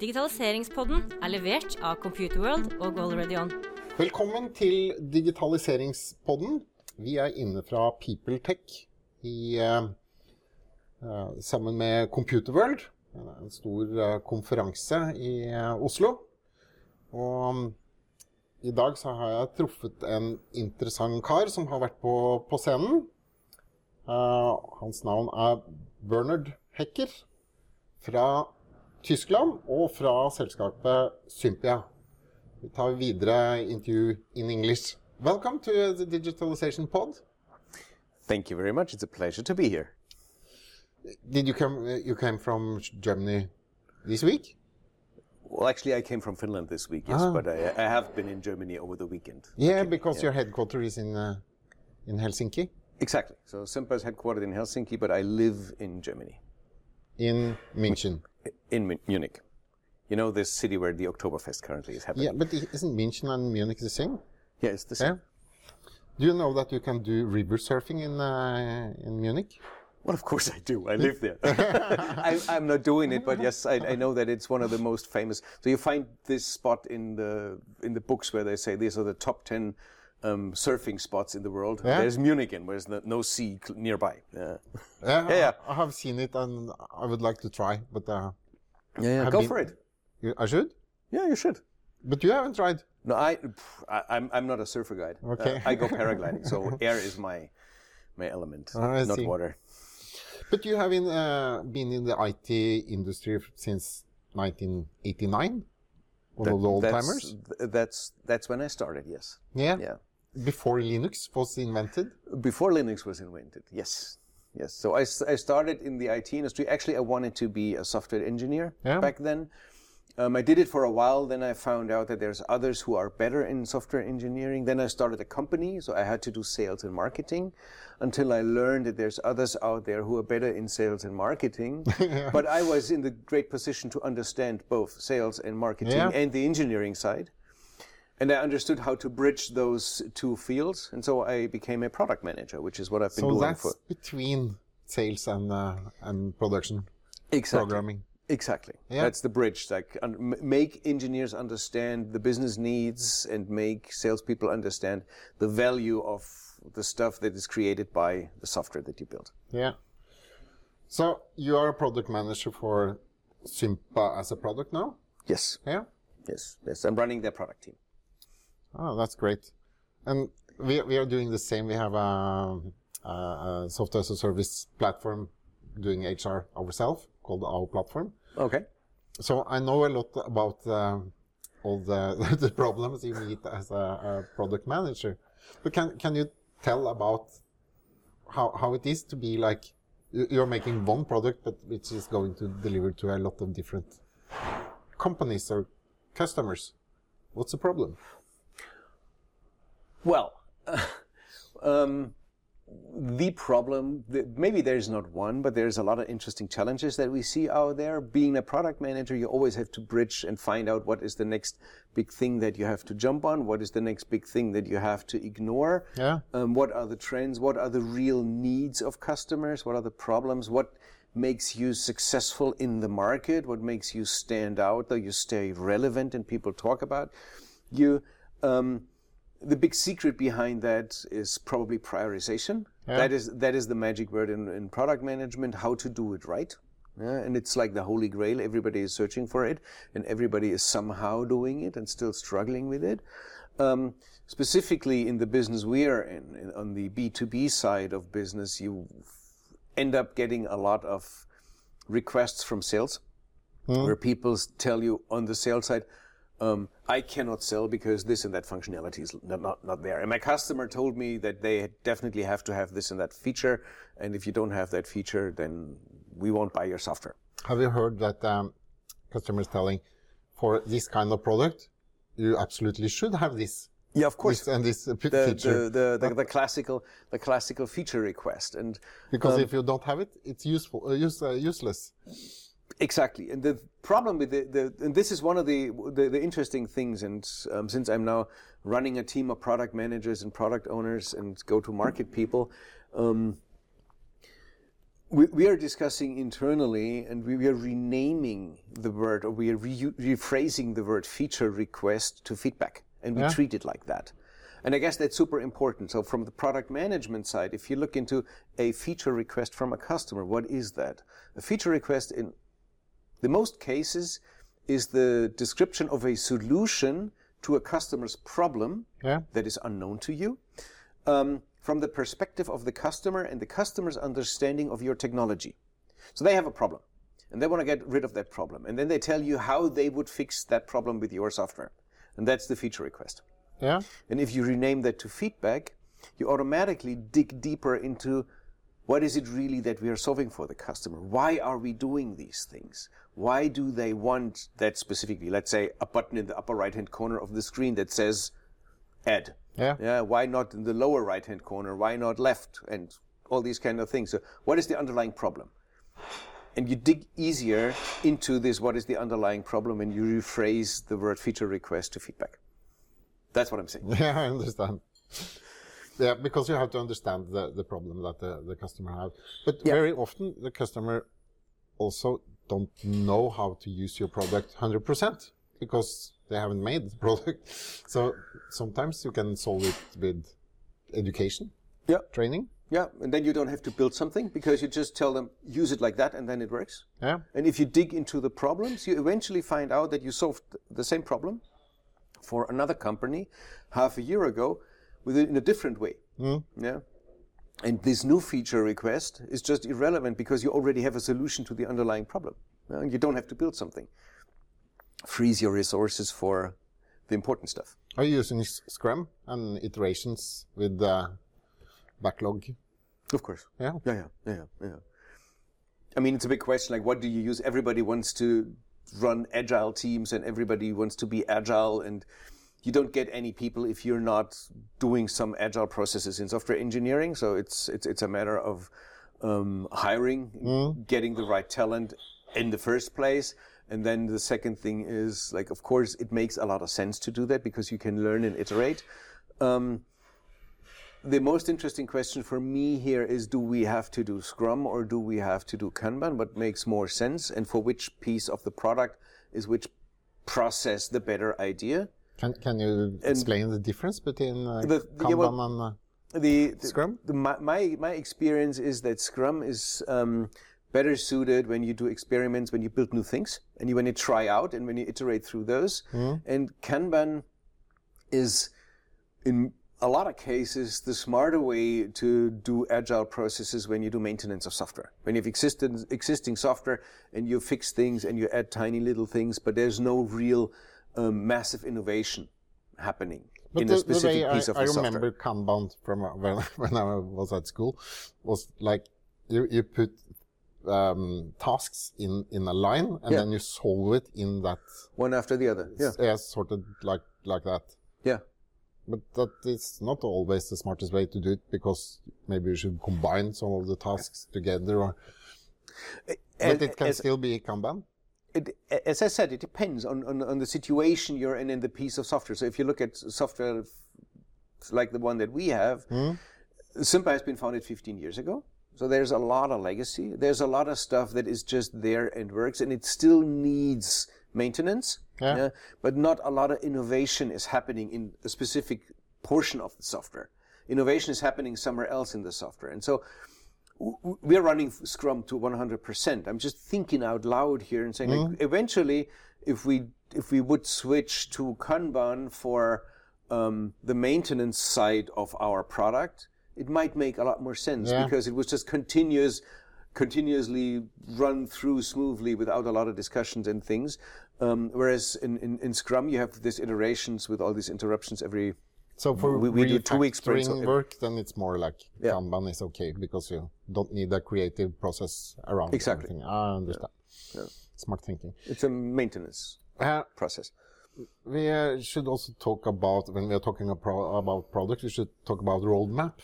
Digitaliseringspodden er levert av Computerworld og GoalReady Velkommen til digitaliseringspodden. Vi er inne fra PeopleTech i, uh, uh, sammen med Computerworld. En stor uh, konferanse i Oslo. Og um, i dag så har jeg truffet en interessant kar som har vært på, på scenen. hans navn er Bernard Hecker fra Tyskland og fra selskapet Sympa. Vi tar videre intervju in English. Welcome to the Digitalization Pod. Thank you very much. It's a pleasure to be here. Did you come? You came from Germany this week? Well, actually, I came from Finland this week, yes, ah. but I, I, have been in Germany over the weekend. Yeah, because yeah. your headquarters is in uh, in Helsinki. Exactly. So Sympa is headquartered in Helsinki, but I live in Germany. In München in Munich. You know this city where the Oktoberfest currently is happening. Yeah, but isn't München and Munich the same? Yeah, it's the same. Yeah. Do you know that you can do river surfing in uh, in Munich? Well, of course I do. I live there. I, am not doing it, but yes, I, I, know that it's one of the most famous. So you find this spot in the in the books where they say these are the top ten um, surfing spots in the world. Yeah. There's Munich, where there's no, no sea nearby. Yeah. Yeah, yeah, yeah, I have seen it, and I would like to try, but uh, yeah, yeah. go been, for it. You, I should. Yeah, you should. But you haven't tried. No, I, I am I'm, I'm not a surfer guide. Okay. Uh, I go paragliding, so air is my my element, oh, not see. water. But you have uh, been in the IT industry since 1989. One that, of the old that's, timers. That's that's when I started. Yes. Yeah. Yeah. Before Linux was invented. Before Linux was invented. Yes. Yes. So I, I started in the IT industry. Actually, I wanted to be a software engineer yeah. back then. Um, I did it for a while. Then I found out that there's others who are better in software engineering. Then I started a company, so I had to do sales and marketing until I learned that there's others out there who are better in sales and marketing. yeah. But I was in the great position to understand both sales and marketing yeah. and the engineering side and I understood how to bridge those two fields, and so I became a product manager, which is what I've been so doing for. So that's between sales and uh, and production. Exactly. Programming. Exactly. Yeah. That's the bridge. Like un- make engineers understand the business needs and make salespeople understand the value of the stuff that is created by the software that you build. Yeah. So you are a product manager for Sympa as a product now? Yes. Yeah. Yes. Yes. I'm running their product team. Oh, that's great. And we, we are doing the same. We have a, a, a software as a service platform doing HR ourselves called our platform. Okay. So I know a lot about uh, all the, the problems you meet as a, a, product manager. But can, can you tell about how, how it is to be like, you're making one product, but which is going to deliver to a lot of different companies or customers. What's the problem? Well, um, the problem, maybe there's not one, but there's a lot of interesting challenges that we see out there. Being a product manager, you always have to bridge and find out what is the next big thing that you have to jump on, what is the next big thing that you have to ignore, yeah. Um, what are the trends, what are the real needs of customers, what are the problems, what makes you successful in the market, what makes you stand out, that you stay relevant and people talk about you. Um, the big secret behind that is probably prioritization. Yeah. That is that is the magic word in, in product management. How to do it right. Yeah, and it's like the holy grail. Everybody is searching for it, and everybody is somehow doing it and still struggling with it. Um, specifically in the business we are in, in, on the B2B side of business, you end up getting a lot of requests from sales, mm. where people tell you on the sales side, um, I cannot sell because this and that functionality is not, not, not there. And my customer told me that they definitely have to have this and that feature. And if you don't have that feature, then we won't buy your software. Have you heard that um, customers telling for this kind of product, you absolutely should have this? Yeah, of course. This and this uh, the, feature. The, the, the, the, classical, the classical feature request. And because um, if you don't have it, it's useful, uh, use, uh, useless. Exactly, and the problem with the, the and this is one of the the, the interesting things. And um, since I'm now running a team of product managers and product owners and go to market people, um, we, we are discussing internally and we, we are renaming the word or we are re- rephrasing the word feature request to feedback and we Yeah. treat it like that. And I guess that's super important. So from the product management side, if you look into a feature request from a customer, what is that? A feature request in the most cases is the description of a solution to a customer's problem Yeah. that is unknown to you um, from the perspective of the customer and the customer's understanding of your technology. So they have a problem and they want to get rid of that problem. And then they tell you how they would fix that problem with your software. And that's the feature request. Yeah. And if you rename that to feedback, you automatically dig deeper into what is it really that we are solving for the customer? Why are we doing these things? Why do they want that specifically? Let's say a button in the upper right hand corner of the screen that says add. Yeah. Yeah. Why not in the lower right hand corner? Why not left? And all these kind of things. So what is the underlying problem? And you dig easier into this, what is the underlying problem, and you rephrase the word feature request to feedback. That's what I'm saying. Yeah, I understand. Yeah, because you have to understand the, the problem that the, the customer have. But Yeah. very often the customer also don't know how to use your product 100% because they haven't made the product. So sometimes you can solve it with education, Yeah. training. Yeah, and then you don't have to build something because you just tell them use it like that and then it works. Yeah. And if you dig into the problems, you eventually find out that you solved the same problem for another company half a year ago with it in a different way. Mm. Yeah. And this new feature request is just irrelevant because you already have a solution to the underlying problem. And You don't have to build something. Freeze your resources for the important stuff. Are you using Scrum and iterations with the backlog? Of course. Yeah. Yeah, yeah, yeah, yeah. I mean, it's a big question. Like, what do you use? Everybody wants to run agile teams, and everybody wants to be agile, and you don't get any people if you're not doing some agile processes in software engineering. So it's it's it's a matter of um, hiring, getting the right talent in the first place. And then the second thing is like, of course, it makes a lot of sense to do that because you can learn and iterate. Um, the most interesting question for me here is do we have to do Scrum or do we have to do Kanban? What makes more sense? And for which piece of the product is which process the better idea? Can, can you explain the difference between uh, The- Kanban yeah, well- and uh, The, the- Scrum? The, my, my my experience is that Scrum is um, better suited when you do experiments, when you build new things, and you when you try out and when you iterate through those. And Kanban is in a lot of cases the smarter way to do agile processes when you do maintenance of software. When you have existing existing software and you fix things and you add tiny little things, but there's no real um, massive innovation happening But in the, a the specific way piece I, of I the remember software. Kanban from uh, when, when I was at school was like you, you put um, tasks in, in a line and Yeah. then you solve it in that, One after the other. Yeah. yeah, sort of like, like that. Yeah. But that is not always the smartest way to do it because maybe you should combine some of the tasks together or, but And- it can as- still be Kanban. It, as I said, it depends on, on, on the situation you're in and the piece of software. So if you look at software like the one that we have, hmm? Sympa has been founded 15 years ago. So there's a lot of legacy. There's a lot of stuff that is just there and works, and it still needs maintenance. Yeah. but not a lot of innovation is happening in a specific portion of the software. Innovation is happening somewhere else in the software. And so we're running Scrum to 100%. I'm just thinking out loud here and saying, like, eventually, if we if we would switch to Kanban for um, the maintenance side of our product, it might make a lot more sense Yeah. because it was just continuous, continuously run through smoothly without a lot of discussions and things. Um, whereas in, in, in Scrum, you have these iterations with all these interruptions every So for We- we do two weeks sprints of- work, then it's more like Yeah. Kanban is okay because you don't need a creative process around Exactly. everything. I understand. Smart thinking. It's a maintenance Uh, process. we uh, should also talk about when we are talking about, about product, we should talk about roadmap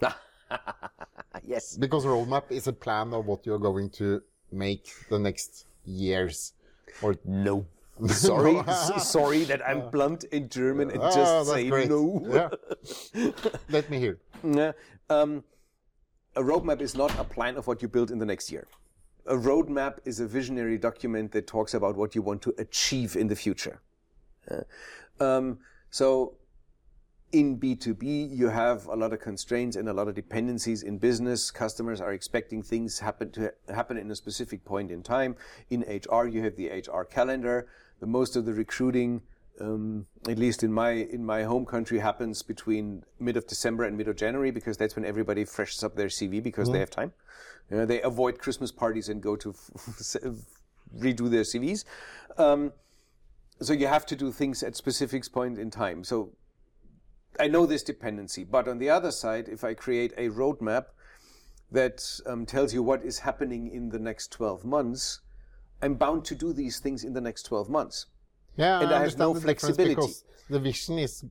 yes. because roadmap is a plan of what you're going to make the next years. Or No. Sorry, s- sorry that I'm blunt in German and Ah, just say great. no. Yeah. Let me hear. Um, a roadmap is not a plan of what you build in the next year. A roadmap is a visionary document that talks about what you want to achieve in the future. Uh, um, so in B2B, you have a lot of constraints and a lot of dependencies in business. Customers are expecting things happen to happen in a specific point in time. In HR, you have the HR calendar. The most of the recruiting, um, at least in my in my home country, happens between mid of December and mid of January because that's when everybody freshens up their CV because they have time. You know, they avoid Christmas parties and go to redo their CVs. Um, so you have to do things at specific point in time. So I know this dependency, but on the other side, if I create a roadmap that um, tells you what is happening in the next 12 months, I'm bound to do these things in the next 12 months. Yeah, And I have no the flexibility. because the vision is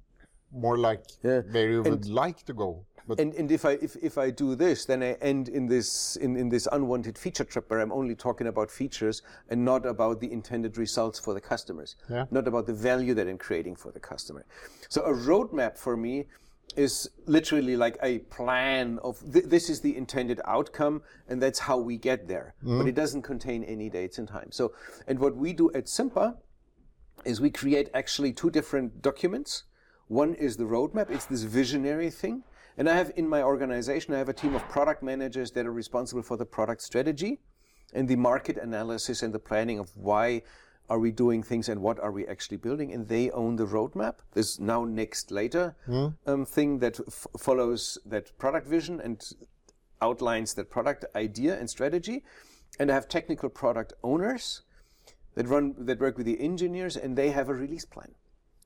more like Yeah. where you would like to go. But And, and if I if, if I do this, then I end in this in, in this unwanted feature trap where I'm only talking about features and not about the intended results for the customers, Yeah. not about the value that I'm creating for the customer. So a roadmap for me is literally like a plan of th- this is the intended outcome and that's how we get there. Mm-hmm. But it doesn't contain any dates and time. So and what we do at Sympa is we create actually two different documents. One is the roadmap. It's this visionary thing. And I have in my organization, I have a team of product managers that are responsible for the product strategy and the market analysis and the planning of why are we doing things and what are we actually building. And they own the roadmap. This now next later um, thing that f- follows that product vision and outlines that product idea and strategy. And I have technical product owners that run that work with the engineers and they have a release plan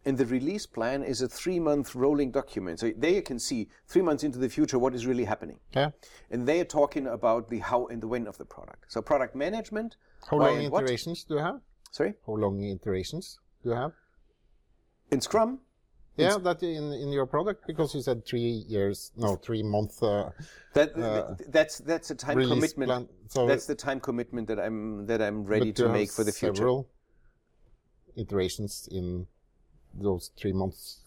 and the release plan is a three month rolling document so there you can see three months into the future what is really happening yeah, and they are talking about the how and the when of the product so product management how long and what. iterations do you have? Sorry How long iterations do you have? in scrum Yeah, that in in your product because you said three years, no, three month uh, that Uh, that's that's a time commitment plan. So that's the time commitment that i'm that i'm ready to make for the future Several iterations in those three months.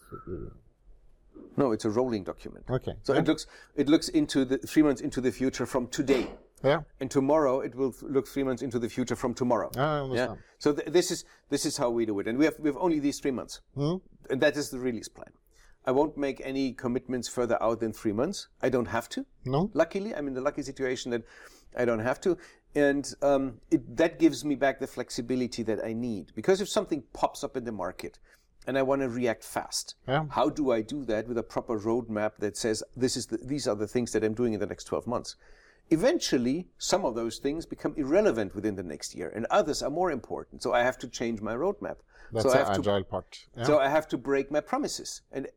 no it's a rolling document Okay. so it looks it looks into the three months into the future from today yeah, and tomorrow it will look three months into the future from tomorrow. I Yeah. understand. So th- this is this is how we do it, and we have we have only these three months, Hmm? and that is the release plan. I won't make any commitments further out than three months. I don't have to. No. Luckily, I'm in the lucky situation that I don't have to, and um, it, that gives me back the flexibility that I need. Because if something pops up in the market, and I want to react fast, Yeah. how do I do that with a proper roadmap that says this is the, these are the things that I'm doing in the next 12 months? Eventually, some of those things become irrelevant within the next year, and others are more important. So I have to change my roadmap. That's so I the have to agile part. Yeah. so I have to break my promises. And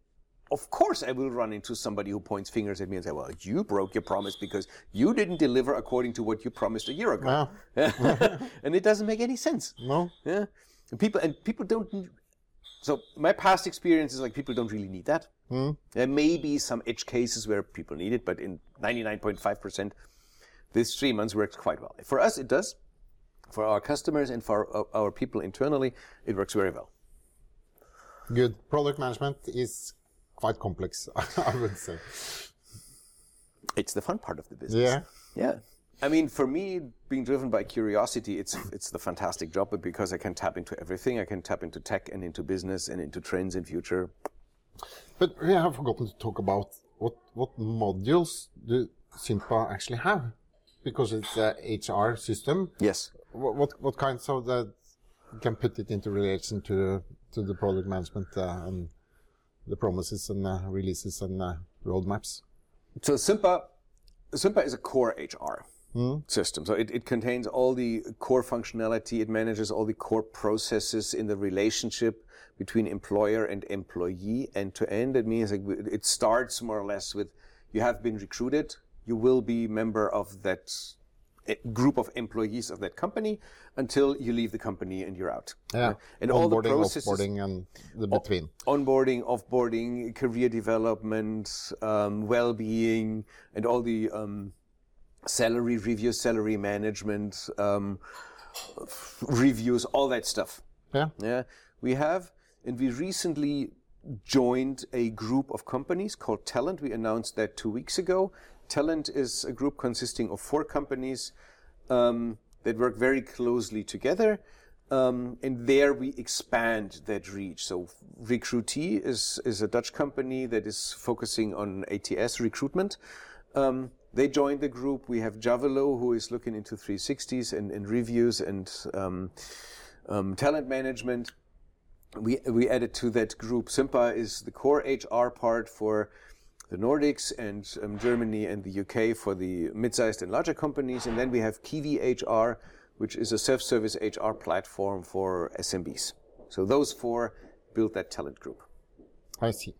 of course, I will run into somebody who points fingers at me and say, well, you broke your promise because you didn't deliver according to what you promised a year ago. and it doesn't make any sense. no. Yeah. And people, and people don't. So my past experience is like people don't really need that. Hmm. There may be some edge cases where people need it, but in 99.5%, this three months works quite well. For us, it does. For our customers and for our, our people internally, it works very well. Good. Product management is quite complex, I would say. it's the fun part of the business. Yeah. Yeah. I mean, for me, being driven by curiosity, it's it's the fantastic job but because I can tap into everything. I can tap into tech and into business and into trends in future. But we have forgotten to talk about what what modules do Sympa actually have, because it's a HR system. Yes. What what, what kinds of that can put it into relation to to the product management uh, and the promises and uh, releases and uh, roadmaps. So Sympa, Sympa is a core HR system. So it, it contains all the core functionality. It manages all the core processes in the relationship between employer and employee end to end. It means like it starts more or less with you have been recruited. You will be member of that eh, group of employees of that company until you leave the company and you're out. Yeah, Right? And all the onboarding, processes offboarding, and the between. onboarding, offboarding, career development, um, well-being, and all the um, salary review, salary management um, reviews, all that stuff. Yeah. Yeah, we have, and we recently joined a group of companies called Tellent. We announced that two weeks ago. Tellent is a group consisting of four companies um, that work very closely together. Um, and there we expand that reach. So Recruitee is, is a Dutch company that is focusing on ATS recruitment. Um, they joined the group. We have Javelo, who is looking into 360s and, and reviews and um, um, talent management. We, we added to that group. Sympa is the core HR part for the Nordics and um, Germany and the UK for the mid-sized and larger companies. And then we have Kiwi HR, which is a self-service HR platform for SMBs. So those four built that talent group. I see.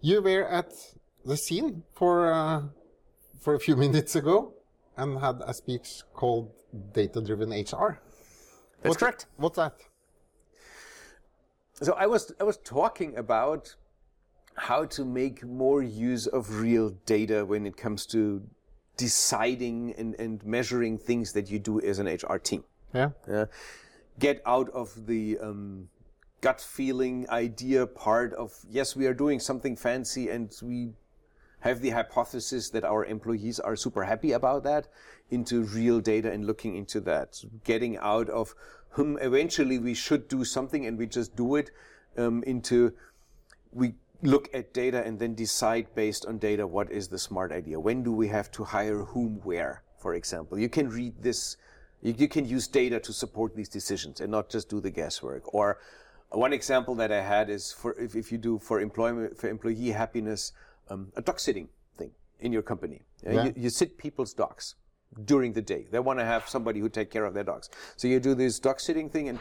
You were at the scene for uh, for a few minutes ago and had a speech called Data Driven HR. That's What's- correct. What's that? So I was I was talking about how to make more use of real data when it comes to deciding and, and measuring things that you do as an HR team. Yeah. Yeah. Get out of the um, gut feeling idea part of yes, we are doing something fancy and we have the hypothesis that our employees are super happy about that into real data and looking into that. Getting out of hmm, eventually we should do something and we just do it um, into we look at data and then decide based on data what is the smart idea. When do we have to hire whom where, for example? You can read this, you, you can use data to support these decisions and not just do the guesswork. Or one example that I had is for if, if you do for employment for employee happiness, um, a dog sitting thing in your company. Uh, Yeah. You, you sit people's dogs during the day. They want to have somebody who take care of their dogs. So you do this dog sitting thing and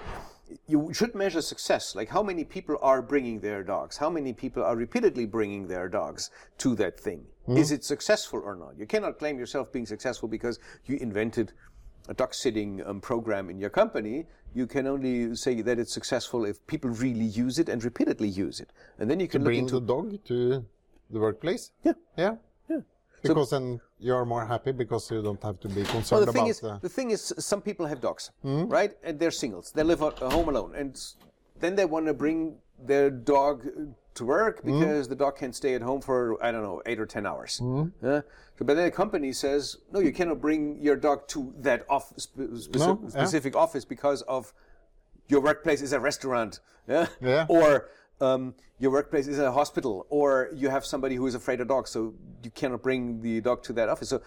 you should measure success. Like how many people are bringing their dogs? How many people are repeatedly bringing their dogs to that thing? Is it successful or not? You cannot claim yourself being successful because you invented a dog sitting um, program in your company. You can only say that it's successful if people really use it and repeatedly use it. And then you can look Bring into the dog to the workplace? Yeah. Yeah. Yeah. Because then you're more happy because you don't have to be concerned Well, the thing about is, the. the thing is, some people have dogs, hmm? right? And they're singles. They live at home alone, and then they want to bring their dog to work hmm? because the dog can stay at home for I don't know eight or ten hours. Hmm? Yeah? So, but then the company says, no, you cannot bring your dog to that off, spe- speci- No, yeah. specific office because of your workplace is a restaurant, yeah, Yeah. or um, your workplace is a hospital, or you have somebody who is afraid of dogs, so you cannot bring the dog to that office. So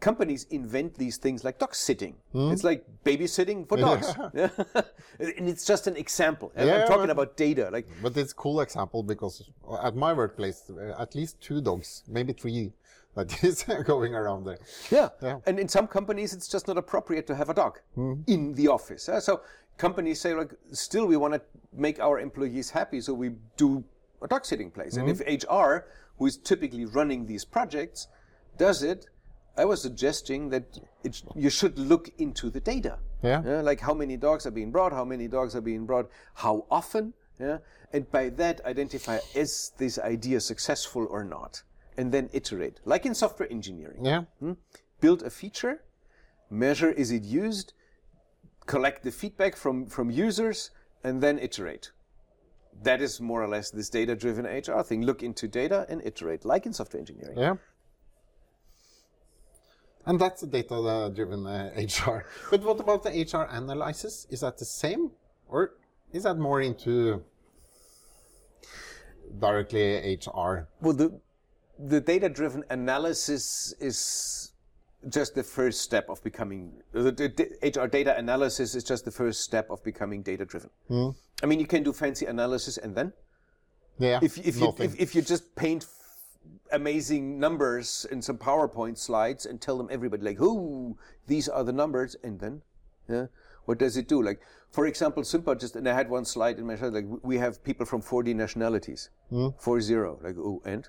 companies invent these things like dog sitting. Hmm? It's like babysitting for dogs, Yeah. and it's just an example. Yeah, I'm talking about data, like But it's a cool example because at my workplace, uh, at least two dogs, maybe three, that is going around there. Yeah. Yeah. And in some companies, it's just not appropriate to have a dog hmm. in the office. uh, So companies say, like, still we want to make our employees happy, so we do a dog sitting place. And hmm. if HR, who is typically running these projects, does it, I was suggesting that it, you should look into the data. Yeah. Uh, like how many dogs are being brought, how many dogs are being brought, how often, yeah, and by that identify is this idea successful or not, and then iterate, like in software engineering Yeah. build a feature, measure is it used, collect the feedback from, from users, and then iterate. That is more or less this data driven HR thing. Look into data and iterate, like in software engineering. Yeah. And that's the data driven uh, HR. But what about the HR analysis? Is that the same? Or is that more into directly HR? Well, the, the data driven analysis is just the first step of becoming, the, the d- HR data analysis is just the first step of becoming data driven. Hmm. I mean, you can do fancy analysis and then Yeah. if, if, you, if, if you just paint f- amazing numbers in some PowerPoint slides and tell them everybody like, "Who these are the numbers," and then, yeah, what does it do? Like, for example, Sympa just and I had one slide in my slide like we have people from 40 nationalities, hmm. four zero. Like, oh, and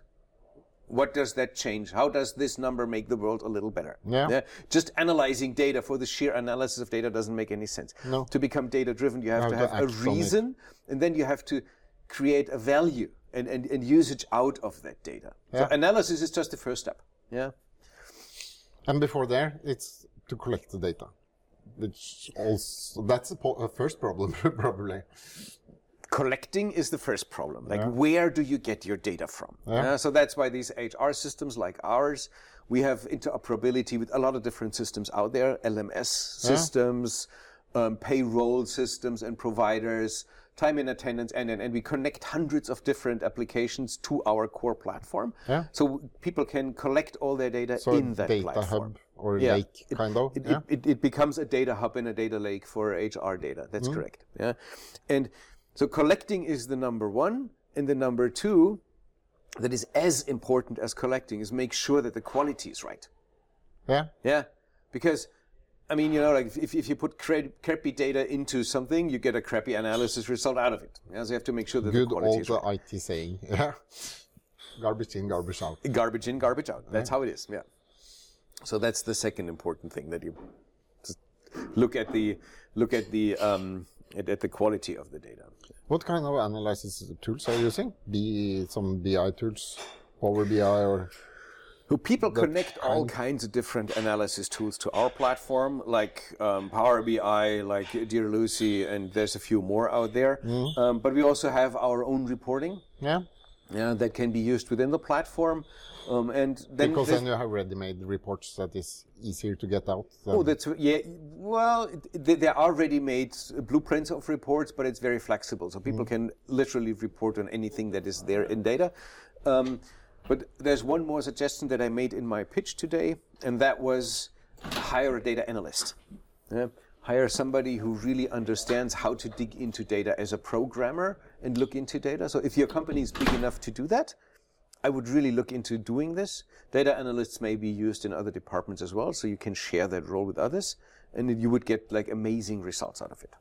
what does that change? How does this number make the world a little better? Yeah. Just analyzing data for the sheer analysis of data doesn't make any sense. No. To become data driven, you have You to have a act on it. reason and then you have to create a value and, and, and usage out of that data. Yeah. So analysis is just the first step. Yeah. And before there, it's to collect the data, which also that's the po- uh, first problem probably. Collecting is the first problem. Like, Yeah. where do you get your data from? Yeah. Uh, so that's why these HR systems like ours, we have interoperability with a lot of different systems out there, LMS systems, um, payroll systems and providers, time in attendance, and, and, and we connect hundreds of different applications to our core platform. Yeah. So people can collect all their data So in that data platform. hub or Yeah. lake, It- kind of. It, yeah. it, it, it becomes a data hub and a data lake for HR data. That's correct. Yeah. And so collecting is the number one. And the number two, that is as important as collecting, is make sure that the quality is right. yeah. Yeah. Because, I mean, you know, like if, if you put cra- crappy data into something, you get a crappy analysis result out of it. Yeah. So you have to make sure that Good the quality old is right. IT saying. Yeah. garbage in, garbage out. Garbage in, garbage out. That's how it is. Yeah. So that's the second important thing that you just look at the look at the um, at, at the quality of the data. What kind of analysis tools are you using? Be some BI tools, Power BI, or Who people connect all kinds of different analysis tools to our platform, like um, Power BI, like Dear Lucy, and there's a few more out there. Um, but we also have our own reporting. yeah, Yeah, that can be used within the platform, um, and then because then you have ready-made reports that is easier to get out. Oh, that's yeah. Well, th- there are ready-made blueprints of reports, but it's very flexible, so people can literally report on anything that is there in data. Um, but there's one more suggestion that I made in my pitch today, and that was hire a data analyst. Yeah? Hire somebody who really understands how to dig into data as a programmer and look into data. So if your company is big enough to do that, I would really look into doing this. Data analysts may be used in other departments as well, so you can share that role with others, and you would get like amazing results out of it.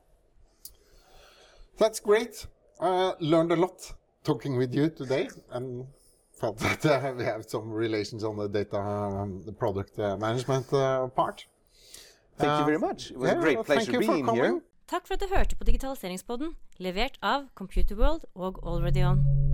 That's great. I learned a lot talking with you today and felt that uh, we have some relations on the data, um, the product uh, management uh, part. Thank you Uh, very much. It was yeah, a great well, thank pleasure you for being here. coming. Takk for at du hørte på Digitaliseringspodden, levert av Computerworld og Already On.